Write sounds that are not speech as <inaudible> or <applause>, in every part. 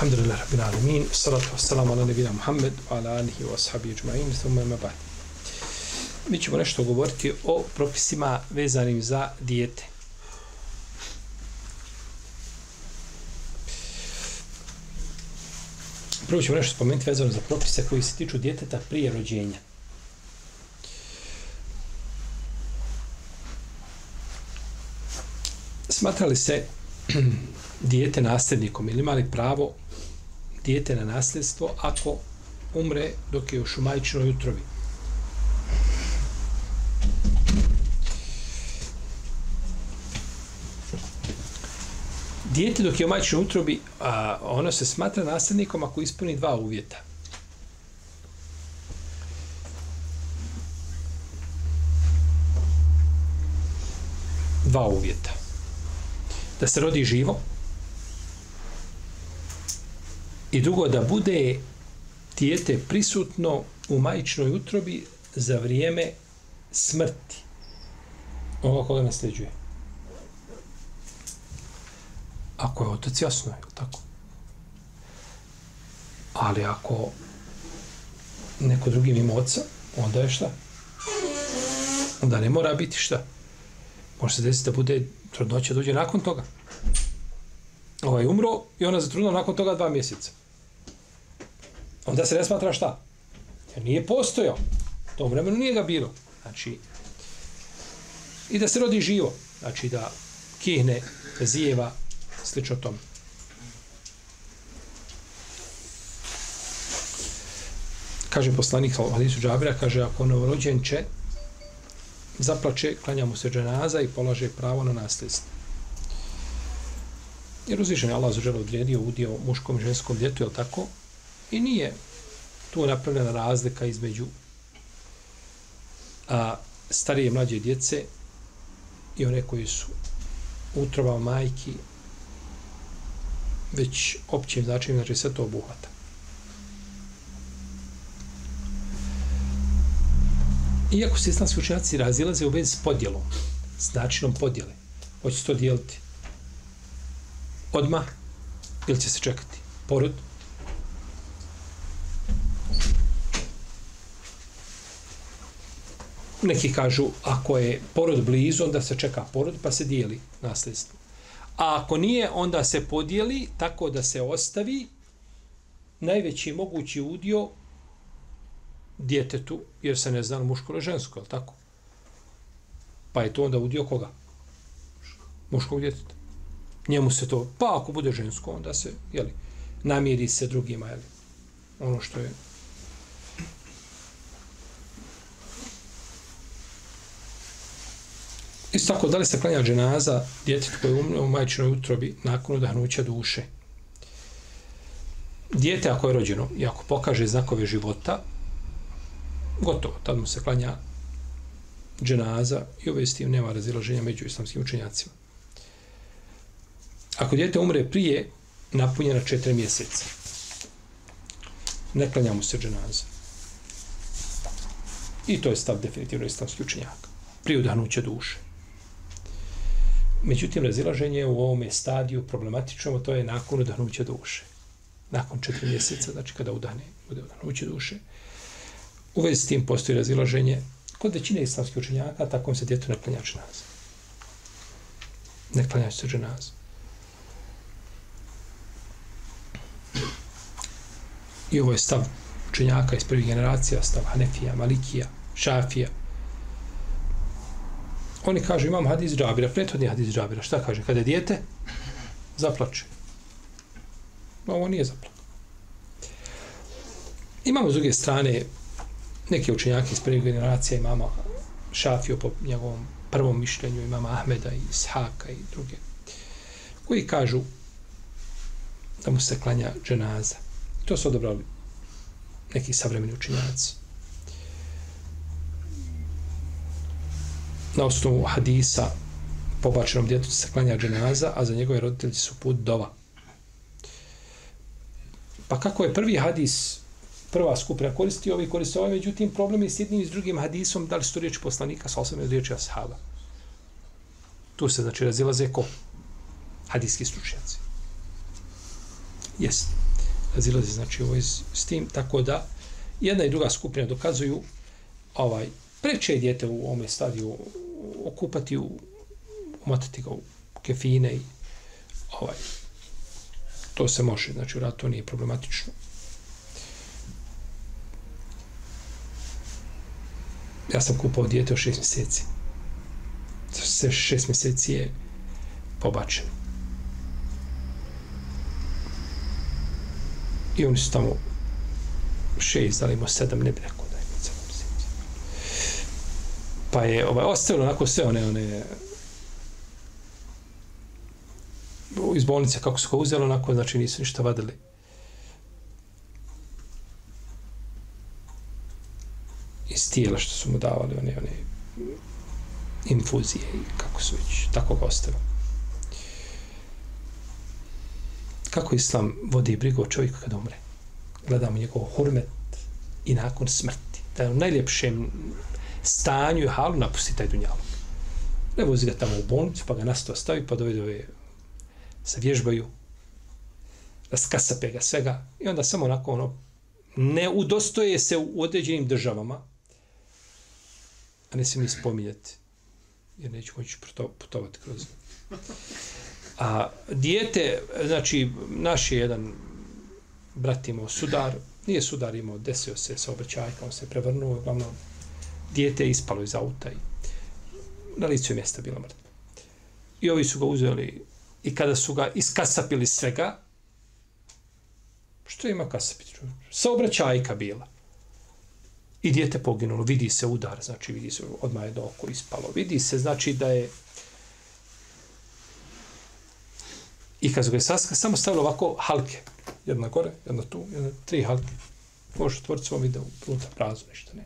Alhamdulillah Rabbil Alamin Salatu wassalamu ala nebina Muhammed wa ala alihi wa ashabi ajma'in thumma ma ba'd Mi ćemo nešto govoriti o propisima vezanim za dijete. Prvo ćemo nešto spomenuti vezano za propise koji se tiču djeteta prije rođenja. Smatrali se <clears throat> dijete nasljednikom ili imali pravo dijete na nasljedstvo ako umre dok je u šumajčinoj utrovi. Dijete dok je u majčinoj utrobi, a, ono se smatra nasljednikom ako ispuni dva uvjeta. Dva uvjeta. Da se rodi živo i drugo da bude dijete prisutno u majčinoj utrobi za vrijeme smrti. Ovo koga nasljeđuje ako je otac jasno, je tako? Ali ako neko drugi mimo oca, onda je šta? Onda ne mora biti šta? Može se desiti da bude trudnoća dođe nakon toga. Ovaj umro i ona zatrudnila nakon toga dva mjeseca. Onda se ne smatra šta? Jer nije postojao. U tom vremenu nije ga bilo. Znači, i da se rodi živo. Znači, da kihne, zijeva, slično tom. Kaže poslanik Hadisu Džabira, kaže, ako novorođenče zaplače, klanja mu se dženaza i polaže pravo na nasljedstvo. Jer uzvišen je Allah za želo odredio udio muškom i ženskom djetu, je tako? I nije tu napravljena razlika između a, starije i mlađe djece i one koji su utrova majki već općim značajem, znači sve to obuhvata. Iako se islamski učenjaci razilaze u vezi s podjelom, s načinom podjele, hoće se to dijeliti odmah ili će se čekati porod, neki kažu ako je porod blizu, onda se čeka porod pa se dijeli nasljedstvo. A ako nije, onda se podijeli tako da se ostavi najveći mogući udio djetetu, jer se ne zna muško ili žensko, je tako? Pa je to onda udio koga? Muškog djeteta. Njemu se to, pa ako bude žensko, onda se, jeli, namiri se drugima, jeli, ono što je Isto tako, da li se klanja dženaza djetetu koje je umre u majčinoj utrobi nakon udahnuća duše? Dijete ako je rođeno i ako pokaže znakove života, gotovo, tad mu se klanja dženaza i ove s tim nema razilaženja među islamskim učenjacima. Ako dijete umre prije napunjena četiri mjeseca, ne klanja mu se dženaza. I to je stav definitivno islamski učenjaka. Prije udahnuće duše. Međutim, razilaženje u ovome stadiju problematično, to je nakon udahnuća duše. Nakon četiri mjeseca, znači kada udahne, bude udahnuće duše. U vezi s tim postoji razilaženje kod većine islamskih učenjaka, tako se djeto ne klanja dženaza. Ne klanja se dženaza. I ovo je stav učenjaka iz prvih generacija, stav Hanefija, Malikija, Šafija, Oni kažu, imam hadis džabira, prethodni hadis džabira. Šta kaže? Kada je dijete, zaplače. No, Ovo nije zaplak. Imamo s druge strane neke učenjake iz prvih generacija, imamo Šafiju po njegovom prvom mišljenju, imamo Ahmeda i Ishaka i druge, koji kažu da mu se klanja dženaza. To su odabrali neki savremeni učinjaci. Na osnovu hadisa pobačenom djetu se klanja dženaza, a za njegove roditelji su put dova. Pa kako je prvi hadis prva skupina koristi, ovi koriste ovaj, međutim problem je s jednim i s drugim hadisom, da li su to riječi poslanika, sa osam ili riječi ashaba. Tu se znači razilaze ko? Hadijski stručnjaci. Jest razilazi znači ovo iz, s tim, tako da jedna i druga skupina dokazuju ovaj preče djete u ovome stadiju okupati u umatati ga u kefine i ovaj to se može, znači u ratu nije problematično. Ja sam kupao dijete od šest mjeseci. Sve šest mjeseci je pobačeno. I oni su tamo šest, da li imao sedam, ne bi rekao da je imao sedam mjeseci. Pa je ovaj, ostavilo onako sve one, one iz bolnice kako su ga uzeli, onako, znači nisu ništa vadili. iz tijela što su mu davali one, one infuzije i kako su već tako ga ostavili. Kako islam vodi brigu o čovjeku kad umre? Gledamo njegov hurmet i nakon smrti. Da je u najljepšem stanju i halu napusti taj dunjalog. Ne vozi ga tamo u bolnicu, pa ga nasto stavi, pa dovede ove se vježbaju, raskasape ga svega i onda samo onako ono ne udostoje se u određenim državama, a ne se mi spominjati, jer neću moći putovati kroz A dijete, znači, naš je jedan brat imao sudar, nije sudar imao, desio se sa obećajkom, on se prevrnuo, uglavnom, dijete je ispalo iz auta i na licu je mjesta bilo mrtvo. I ovi su ga uzeli i kada su ga iskasapili svega, što ima kasapiti? Saobraćajka bila. I dijete poginulo, vidi se udar, znači vidi se odmah je do oko ispalo. Vidi se, znači da je I kad su ga saska, samo stavili ovako halke. Jedna gore, jedna tu, jedna, tri halke. Možeš otvoriti svom videu, pluta prazno, ništa ne.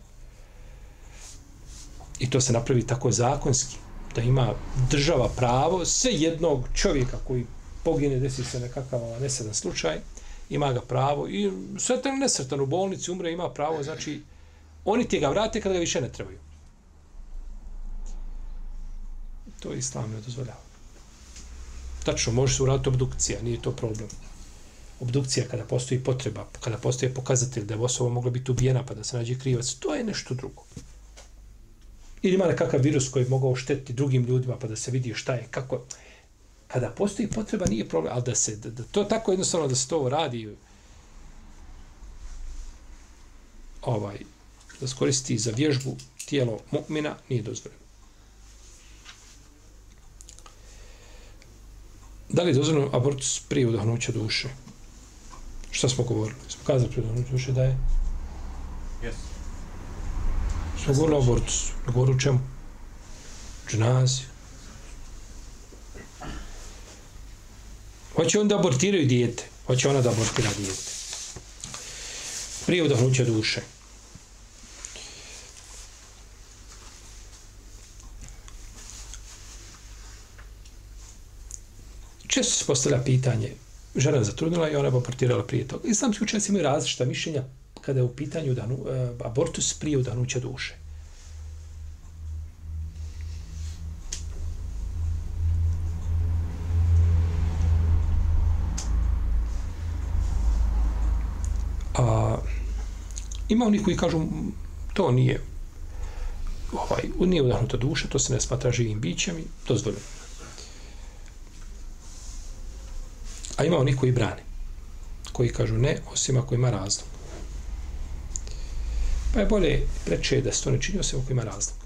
I to se napravi tako zakonski, da ima država pravo, sve jednog čovjeka koji pogine, desi se nekakav ono, nesedan slučaj, ima ga pravo i sve nesretan u bolnici, umre, ima pravo, znači, oni ti ga vrate kada ga više ne trebaju. To je islam ne dozvoljava. Tačno, može se uraditi obdukcija, nije to problem. Obdukcija kada postoji potreba, kada postoji pokazatelj da je osoba mogla biti ubijena pa da se nađe krivac, to je nešto drugo. Ili ima nekakav virus koji bi mogao štetiti drugim ljudima pa da se vidi šta je, kako Kada postoji potreba, nije problem, ali da se, da, da to tako jednostavno da se to radi, ovaj, da skoristi za vježbu tijelo mu'mina, nije dozvoljeno. Da li je dozvoljeno abortus prije udahnuća duše? Šta smo govorili? Smo kazali prije udahnuća duše da je? Yes. Smo govorili o abortusu. Govorili o čemu? Dženazi. Hoće on da abortiraju dijete. Hoće ona da abortira dijete. Prije udahnuća duše. Često se postavlja pitanje, žena je zatrudnila i ona je abortirala prije toga. Islamski učenjaci imaju različita mišljenja kada je u pitanju danu, e, abortus prije udanuća duše. A, ima oni koji kažu to nije ovaj, nije udahnuta duša, to se ne smatra živim bićem i dozvoljeno. A ima oni koji brane. Koji kažu ne, osim ako ima razlog. Pa je bolje preče da se to ne čini osim ako ima razlog.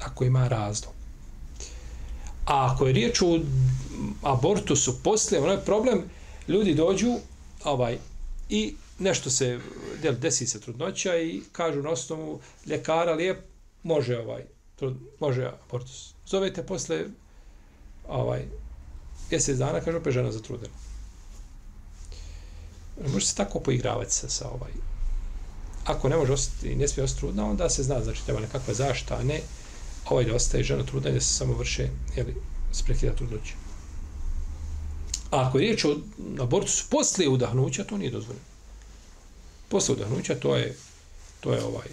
Ako ima razlog. A ako je riječ o abortusu poslije, ono je problem, ljudi dođu ovaj, i nešto se, del, desi se trudnoća i kažu na osnovu ljekara lijep, može ovaj, trud, može abortus. Zovete posle ovaj, mjesec dana, kaže, opet žena zatrudena. Može se tako poigravati sa, sa ovaj. Ako ne može ostati i ne smije ostati trudna, onda se zna, znači treba nekakva zašta, a ne ovaj da ostaje žena trudna i da se samo vrše, jeli, sprekida trudnoće. A ako je riječ o abortusu poslije udahnuća, to nije dozvoljeno. Poslije udahnuća, to je, to je ovaj,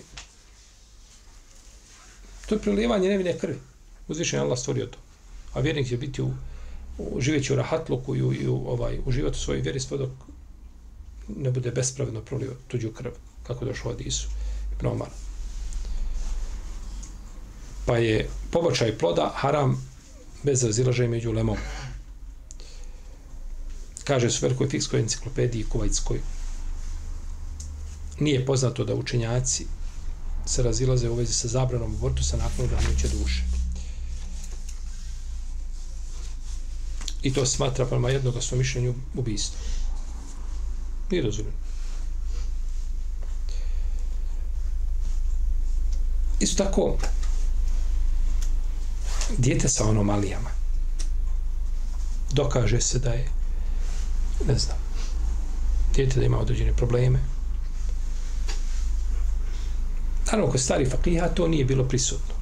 to je prelijevanje nevine krvi. Uzvišen Allah stvorio to. A vjernik će biti u živeći u rahatluku i u, i u, ovaj, uživati u svojoj vjeri dok ne bude bespravedno prolio tuđu krv, kako došlo od Isu i Pnomara. Pa je pobačaj ploda haram bez razilaženja među lemom. Kaže su velikoj fikskoj enciklopediji kuvajtskoj. Nije poznato da učenjaci se razilaze u vezi sa zabranom abortusa nakon udanuće duše. I to smatra prema jednog svom mišljenju ubijstvo. Nije dozvoljeno. Isto tako, dijete sa anomalijama dokaže se da je ne znam dijete da ima određene probleme naravno kod stari fakiha to nije bilo prisutno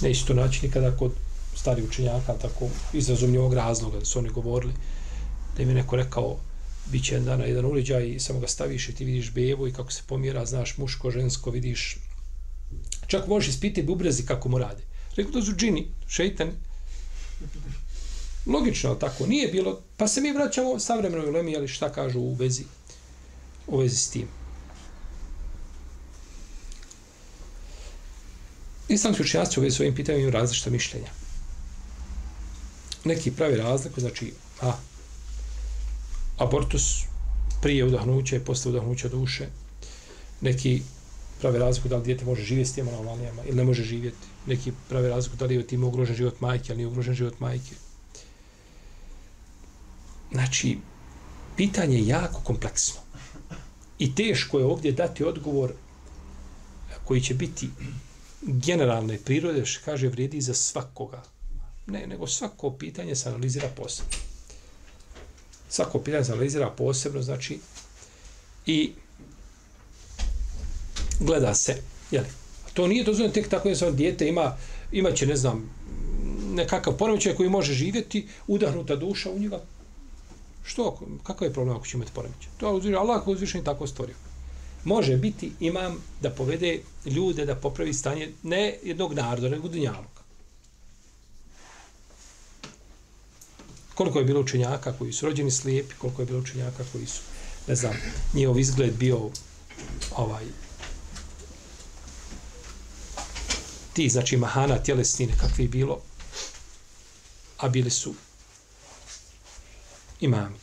neće to naći nikada kod stari učenjaka tako iz razumljivog razloga da su oni govorili da im je neko rekao bit će dana jedan uliđaj i samo ga staviš i ti vidiš bebu i kako se pomjera, znaš muško, žensko, vidiš čak možeš ispiti bubrezi kako mu radi Rekao, to su džini, šeitan. Logično, tako, nije bilo. Pa se mi vraćamo savremenoj ulemi, ali šta kažu u vezi, u vezi s tim. Islamski učenjaci u vezi s ovim pitanjem imaju različita mišljenja. Neki pravi razliku, znači, a, abortus prije udahnuća i posle udahnuća duše. Neki prave razliku da li dijete može živjeti s tim anomalijama ili ne može živjeti. Neki prave razliku da li je tim ugrožen život majke, ali nije ugrožen život majke. Znači, pitanje je jako kompleksno. I teško je ovdje dati odgovor koji će biti generalne prirode, što kaže, vrijedi za svakoga. Ne, nego svako pitanje se analizira posebno. Svako pitanje se analizira posebno, znači, i gleda se. Jeli? A to nije dozvoljeno tek tako da se dijete ima, imaće, ne znam, nekakav poremećaj koji može živjeti, udahnuta duša u njega. Što? Kakav je problem ako će imati poremećaj? To je uzvišen, Allah je uzvišen tako stvorio. Može biti imam da povede ljude da popravi stanje ne jednog naroda, nego dunjaluka. Koliko je bilo učenjaka koji su rođeni slijepi, koliko je bilo učenjaka koji su, ne znam, njihov izgled bio ovaj, ti, znači, mahana tjelesni nekakvi bilo, a bili su imami.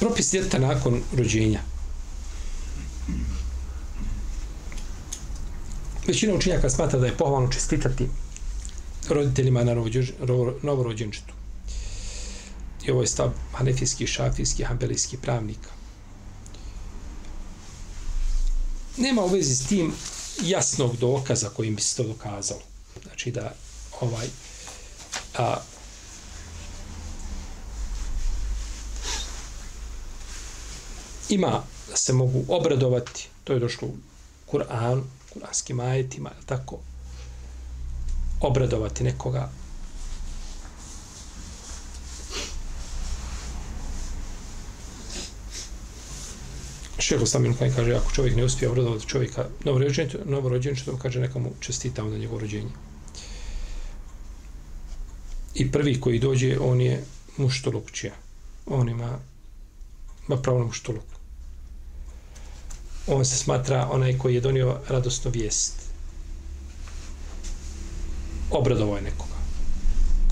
Propis djeta nakon rođenja. Većina učenjaka smatra da je pohvalno čestitati roditeljima na novorođenčetu. I ovo je stav hanefijski, šafijski, hambelijski pravnika. nema u vezi s tim jasnog dokaza kojim bi se to dokazalo. Znači da ovaj a, ima da se mogu obradovati, to je došlo u Kur'anu, kuranskim ajetima, tako, obradovati nekoga Šeho Slamin koji kaže, ako čovjek ne uspije obradovati čovjeka novorođenče, što kaže neka mu čestita onda njegovo rođenje. I prvi koji dođe, on je muštolukčija. On ima, ima pravo na muštoluk. On se smatra onaj koji je donio radosnu vijest. Obradovo je nekoga.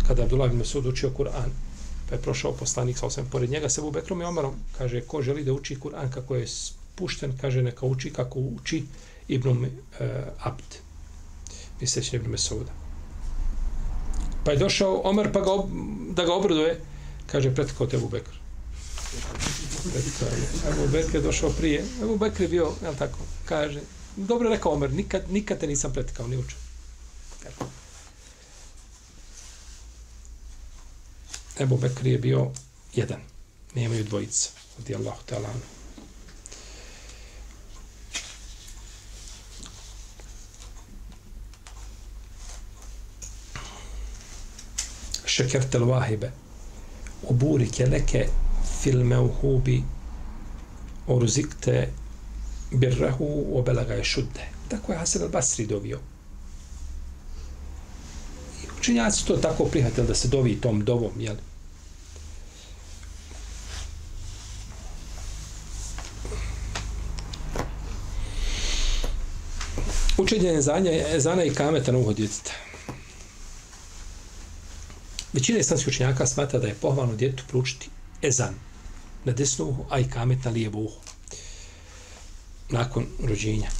Kada je Abdullah ibn Masud učio Kur'an, pa je prošao poslanik sa osam pored njega se Bekrom i Omarom kaže ko želi da uči Kur'an kako je spušten kaže neka uči kako uči Ibn uh, Abd misleći Ibn Mesuda pa je došao Omar pa ga ob, da ga obraduje kaže pretkao te Ebu Bekr Ebu Bekr je došao prije Ebu Bekr je bio, jel tako, kaže dobro rekao Omer, nikad, nikad te nisam pretkao, ni učio Ebu Bekr je bio jedan. Nemaju dvojica. Radi Allahu ta'ala. anhu. šekertel vahibe oburike leke fil meuhubi orzikte birrahu obelaga je šudde. Tako je Hasan al-Basri dovio. I učinjaci to tako prihvatili da se dovi tom dovom, jel? Učenje zanja zana i kameta na uho djeteta. Većina islamskih učenjaka smatra da je pohvalno djetu pručiti ezan na desno uho, a i kamet na lijevo uho. nakon rođenja.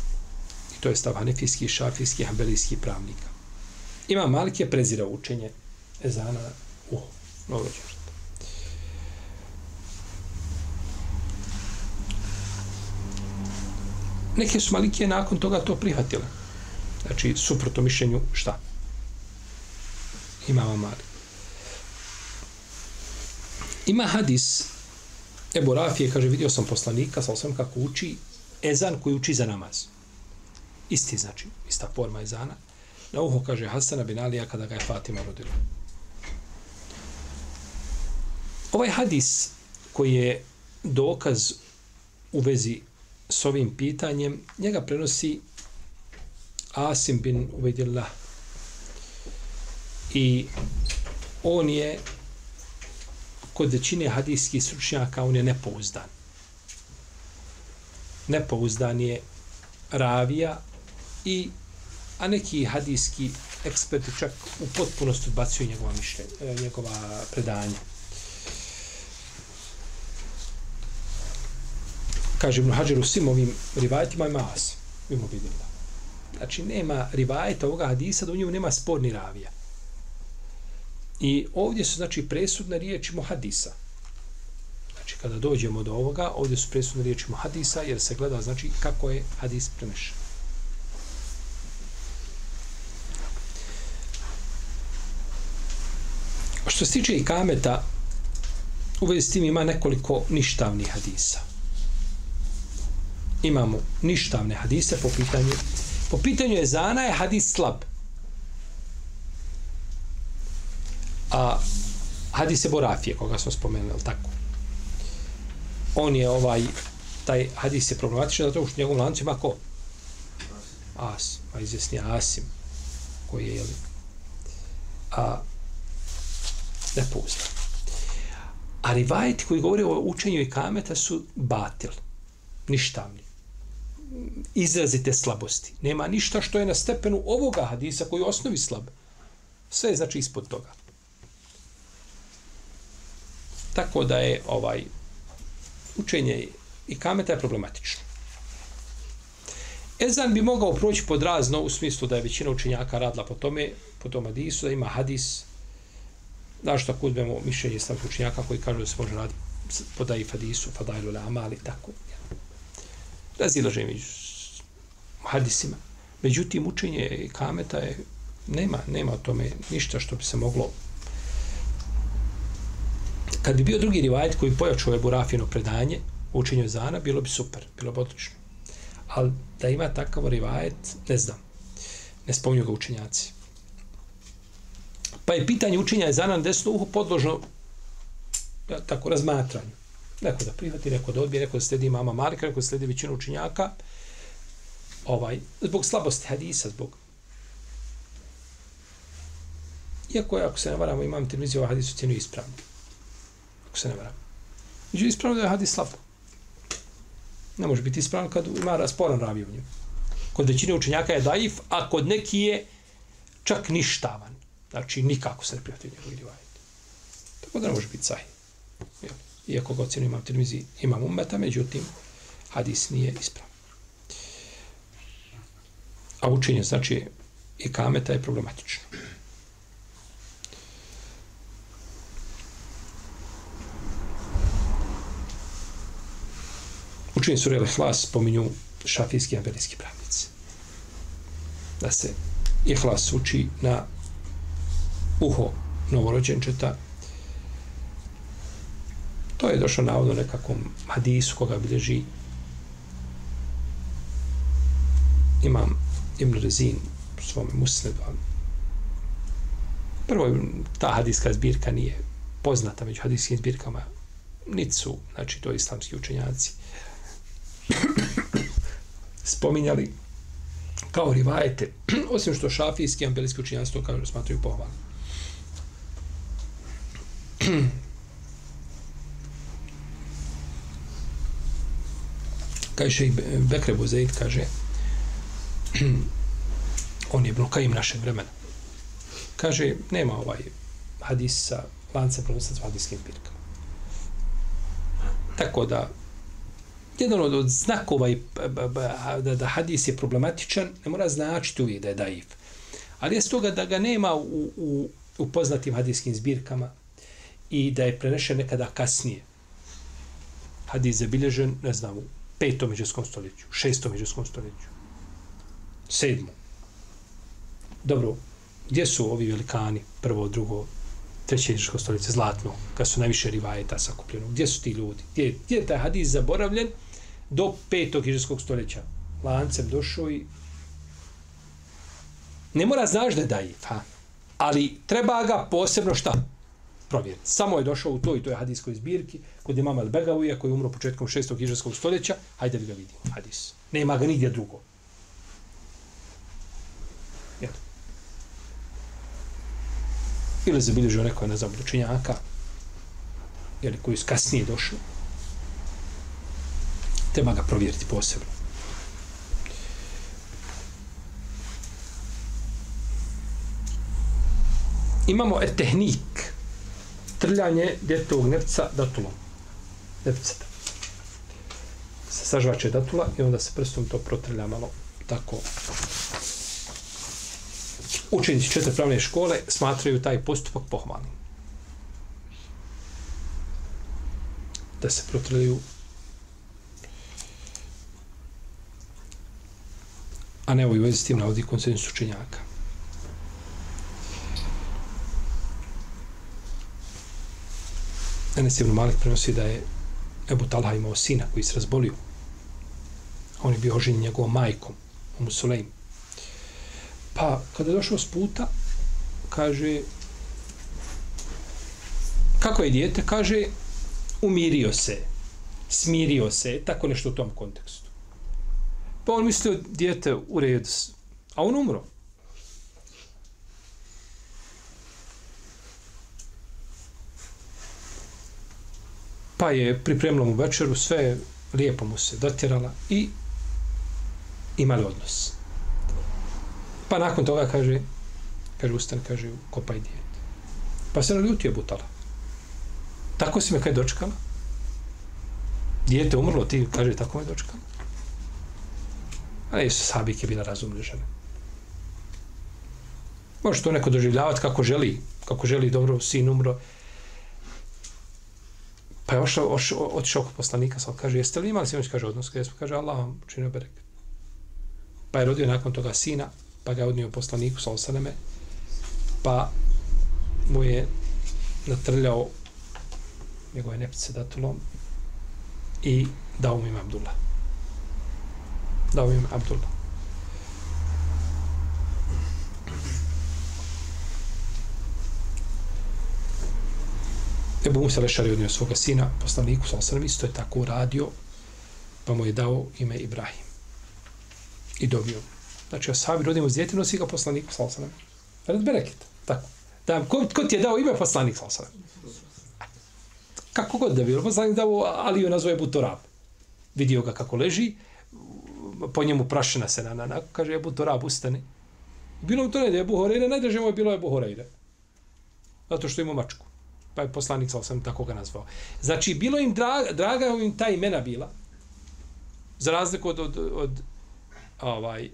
I to je stav hanefijski, šafijski, hambelijski pravnika. Ima Malik je prezirao učenje ezana na uho, novorođenja. Neke su Malikije nakon toga to prihvatile. Znači, suprotno mišljenju, šta? Imama Malik. Ima hadis, Ebu Rafije kaže, vidio sam poslanika, sa osam kako uči, ezan koji uči za namaz. Isti znači, ista forma ezana. Na uho kaže Hasana bin Alija kada ga je Fatima rodila. Ovaj hadis koji je dokaz u vezi s ovim pitanjem, njega prenosi Asim bin Uvedillah. I on je kod većine hadijskih stručnjaka on je nepouzdan. Nepouzdan je ravija i a neki hadijski eksperti čak u potpunosti odbacuju njegova mišlje, e, njegova predanja. Kaže Ibn Hajar u svim ovim rivajetima ima as. Ima da. Znači, nema rivajeta ovoga hadisa, da u njemu nema sporni ravija. I ovdje su, znači, presudne riječi muhadisa. Znači, kada dođemo do ovoga, ovdje su presudne riječi muhadisa, jer se gleda, znači, kako je hadis prenešen. Što se tiče i kameta, u vezi s tim ima nekoliko ništavnih hadisa. Imamo ništavne hadise po pitanju po pitanju je zana je hadis slab. A hadis je Borafije, koga smo spomenuli, tako? On je ovaj, taj hadis je problematičan, zato što u njegovom lancu ima ko? As, a izvjesni Asim, koji je, jeli, a, ne nepuzdan. A rivajti koji govore o učenju i kameta su batil, ništavni, izrazite slabosti. Nema ništa što je na stepenu ovoga hadisa koji je osnovi slab. Sve je znači ispod toga. Tako da je ovaj učenje i kameta je problematično. Ezan bi mogao proći pod razno u smislu da je većina učenjaka radila po tome, po tom hadisu, da ima hadis Znaš što uzmemo mišljenje stavih učenjaka koji kažu da se može raditi po daif hadisu, fadailu le amali, tako. Razilaže među hadisima. Međutim, učenje kameta je, nema, nema o tome ništa što bi se moglo kad bi bio drugi rivajet koji pojačao je Rafino predanje u učenju Zana, bilo bi super, bilo bi odlično. Ali da ima takav rivajet, ne znam. Ne spominju ga učenjaci. Pa je pitanje učenja je Zana na desno uho podložno ja, tako razmatranju. Neko da prihvati, neko da odbije, neko da sledi mama Marka, neko da sledi većinu učenjaka. Ovaj, zbog slabosti hadisa, zbog Iako je, ako se ne varamo, imam televiziju, ovaj hadis u cijenu ispravno ako se ne varam. Među ispravno da je hadis slab. Ne može biti ispravno kad ima rasporan ravi u njemu. Kod većine učenjaka je daif, a kod neki je čak ništavan. Znači, nikako se ne prijatelj njegovi rivajeti. Tako da ne može biti sahih. Iako ga ocjenu imam televiziji, imam umeta, međutim, hadis nije ispravan. A učenje, znači, i kameta je problematično. Učenje sura Ihlas spominju šafijski i ambelijski pravnici. Da se Ihlas uči na uho novorođenčeta To je došlo navodno nekakvom hadisu koga bilježi imam Ibn Rezin u svome musnedu, ali prvo ta hadiska zbirka nije poznata među hadijskim zbirkama niti su, znači to islamski učenjaci spominjali kao rivajete, <clears throat> osim što šafijski i ambelijski učinjanci to kažu, smatruju pohvalno. <clears throat> kaže i Bekre Buzeid, kaže, <clears throat> on je Ibn našeg vremena. Kaže, nema ovaj hadis sa lancem prenosac hadiskim pirkama. Tako da, jedan od, od znakova i, da, da hadis je problematičan, ne mora značiti uvijek da je daif. Ali je stoga da ga nema u, u, u poznatim hadijskim zbirkama i da je prenešen nekada kasnije. Hadis je ne znam, u petom iđeskom stoljeću, šestom iđeskom stoljeću, sedmom. Dobro, gdje su ovi velikani, prvo, drugo, treće međusko stoljeće, zlatno, kad su najviše rivajeta sakupljeno, gdje su ti ljudi? Gdje, gdje je taj hadis zaboravljen do petog međuskog stoljeća? Lancem došao i ne mora znaš da je daif, ha? ali treba ga posebno šta? provjeriti. Samo je došao u to i to je hadijskoj zbirki kod imama Al-Begavija koji je umro početkom 6. hiđarskog stoljeća. Hajde da ga vidimo, hadis. Nema ga nigdje drugo. Jel? Ili zabilježio neko, ne znam, učenjaka, jel, koji su kasnije došli. Treba ga provjeriti posebno. Imamo e tehnik trljanje djetovog nepca datulom. Nepceta. Se sažvače datula i onda se prstom to protrlja malo tako. Učenici četiri pravne škole smatraju taj postupak pohvalnim. Da se protrljaju a ne ovoj vezi s tim navodi konsensus učenjaka. Enes ibn Malik prenosi da je Ebu Talha imao sina koji se razbolio. On je bio oženjen njegovom majkom, u Musulejm. Pa, kada je došao s puta, kaže, kako je dijete? Kaže, umirio se, smirio se, tako nešto u tom kontekstu. Pa on mislio, dijete u redu, a on umro. pa je pripremila mu večeru, sve lijepo mu se dotjerala i imali odnos. Pa nakon toga kaže, kaže ustan, kaže, kopaj dijete. Pa se naljutio butala. Tako si me kaj dočekala? Dijete umrlo, ti kaže, tako me dočekala. Ali su sabike bila razumne žene. Može to neko doživljavati kako želi, kako želi dobro, sin umro, Pa je ošao, ošao, otišao kod poslanika, sad kaže, jeste li imali sinoć, kaže, odnos, kaže, kaže, Allah vam činio berek. Pa je rodio nakon toga sina, pa ga je odnio poslaniku, sa osaneme, pa mu je natrljao njegove nepce datulom i dao mu im Abdullah. Dao ovim im Abdullah. Ebu Musa Lešari odnio svoga sina, poslaniku sa osrem, isto je tako uradio, pa mu je dao ime Ibrahim. I dobio. Znači, Asabi rodimo zjeti, nosi ga poslaniku sa osrem. Red bereket. Tako. Da, ko, ko ti je dao ime poslanik sa osrem? Kako god da bilo, poslanik dao, ali nazove nazvao Vidio ga kako leži, po njemu prašina se na, na, na kaže Ebu Torab, ustani. Bilo mu to ne da je Ebu Horeire, najdraže mu je bilo Ebu Horeire. Zato što ima mačku pa je poslanik sal sam tako ga nazvao. Znači, bilo im draga, draga im ta imena bila, za razliku od, od, od ovaj,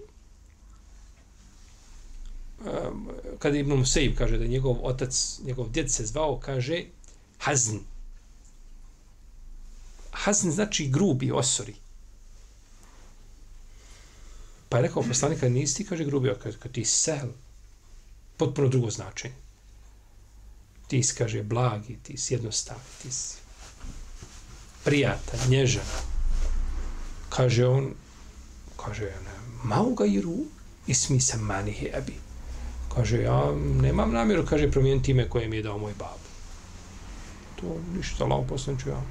um, kada Ibn Musaib kaže da njegov otac, njegov djed se zvao, kaže Hazn. Hazn znači grubi, osori. Pa je rekao poslanika, nisi ti, kaže grubio, kad, kad ti sel, potpuno drugo značenje ti si, kaže, blagi, ti si jednostavni, ti si prijatan, nježan. Kaže on, kaže, ne, mau ga iru, ismi se mani hebi. Kaže, ja nemam namjeru, kaže, promijeniti ime koje mi je dao moj bab. To ništa, lao poslanču ja.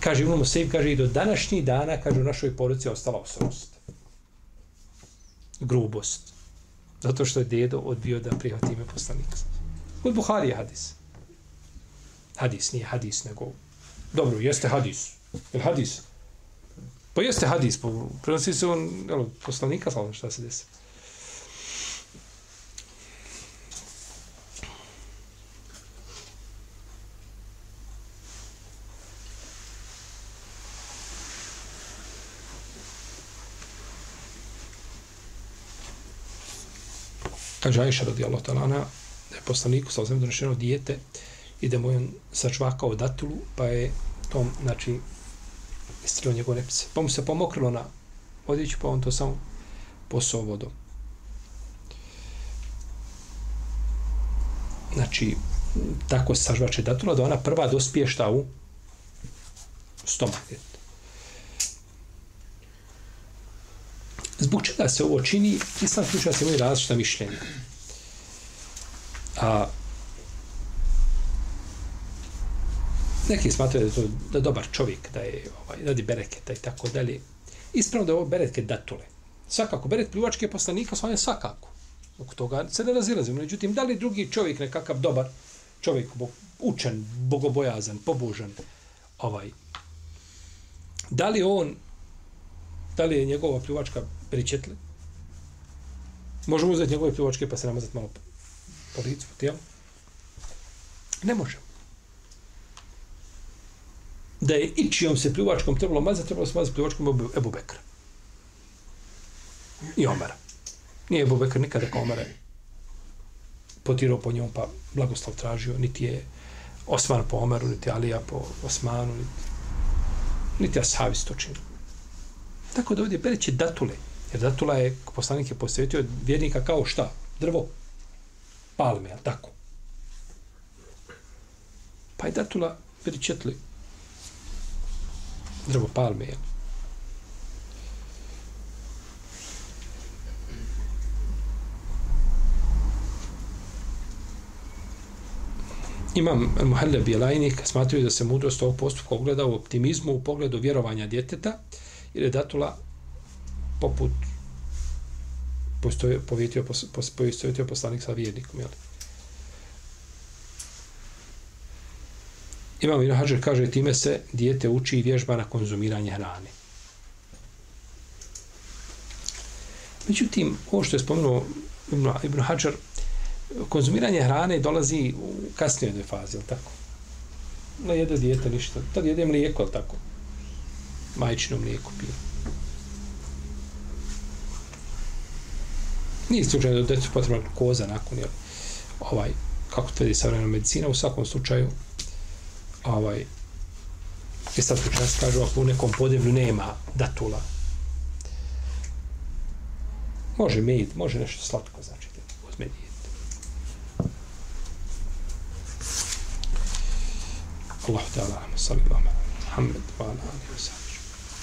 Kaže, imamo se kaže, i do današnjih dana, kaže, u našoj poruci je ostala osobnost. Grubost. Zato što je dedo odbio da prihvati ime poslanika. Kod Buhari je hadis. Hadis, nije hadis, nego... Dobro, jeste hadis. Je hadis? Pa jeste hadis, po, prenosi se on, jel, poslanika, slavno šta se desi. Kaže radi radijallahu ta'ala da je poslaniku sa ozem donošeno dijete i da mu je sačvakao datulu, pa je tom, znači, istrio njegove nepce. Pa mu se pomokrilo na odjeću, pa on to samo posao vodom. Znači, tako se sažvače datula, da ona prva dospije šta u stomak. Zbog čega se ovo čini, islam slučaja se imaju različita mišljenja. A, neki smatraju da je to da dobar čovjek, da je ovaj, radi bereketa i tako dalje. Ispravno da je ovo bereket datule. Svakako, beret plivačke poslanika, svanje svakako. Oko toga se ne razilazimo. Međutim, da li drugi čovjek, nekakav dobar čovjek, učen, bogobojazan, pobožan, ovaj, da li on, da li je njegova plivačka pričetli? Možemo uzeti njegove pljuvačke pa se namazati malo po, po licu, po tijelu? Ne možemo da je ičijom se pljuvačkom trebalo mazati, trebalo se mazati pljuvačkom Ebu Bekra. I Omara. Nije Ebu Bekr nikada kao Omara potirao po njom, pa blagoslov tražio, niti je Osman po Omeru, niti Alija po Osmanu, niti, niti Ashavi to čini. Tako da ovdje pereće datule, jer datula je, poslanik je posvetio vjernika kao šta? Drvo? Palme, ali tako? Pa je datula beričetli drvo palme. Imam Muhalle Bjelajnik smatruju da se mudrost ovog postupka ogleda u optimizmu u pogledu vjerovanja djeteta jer je datula poput postoje, povjetio, povjetio poslanik sa vjernikom. Jel? Imam Ibn Hajar kaže time se dijete uči i vježba na konzumiranje hrane. Međutim, ovo što je spomenuo Ibn Hajar, konzumiranje hrane dolazi u kasnijoj jednoj fazi, jel tako? Ne jede dijete ništa. Tad jede mlijeko, jel tako? Majčino mlijeko pije. Nije slučajno da djecu potrebna koza nakon, jel, ovaj, kako tvrdi savremena medicina, u svakom slučaju ovaj, i sad slučajno kažu, ako u nekom podjevlju nema datula, može med, može nešto slatko, znači, uzme dijete. Allah ta'ala, sallallahu alaihi wa sallam, Muhammed, wa ala alihi wa sallam.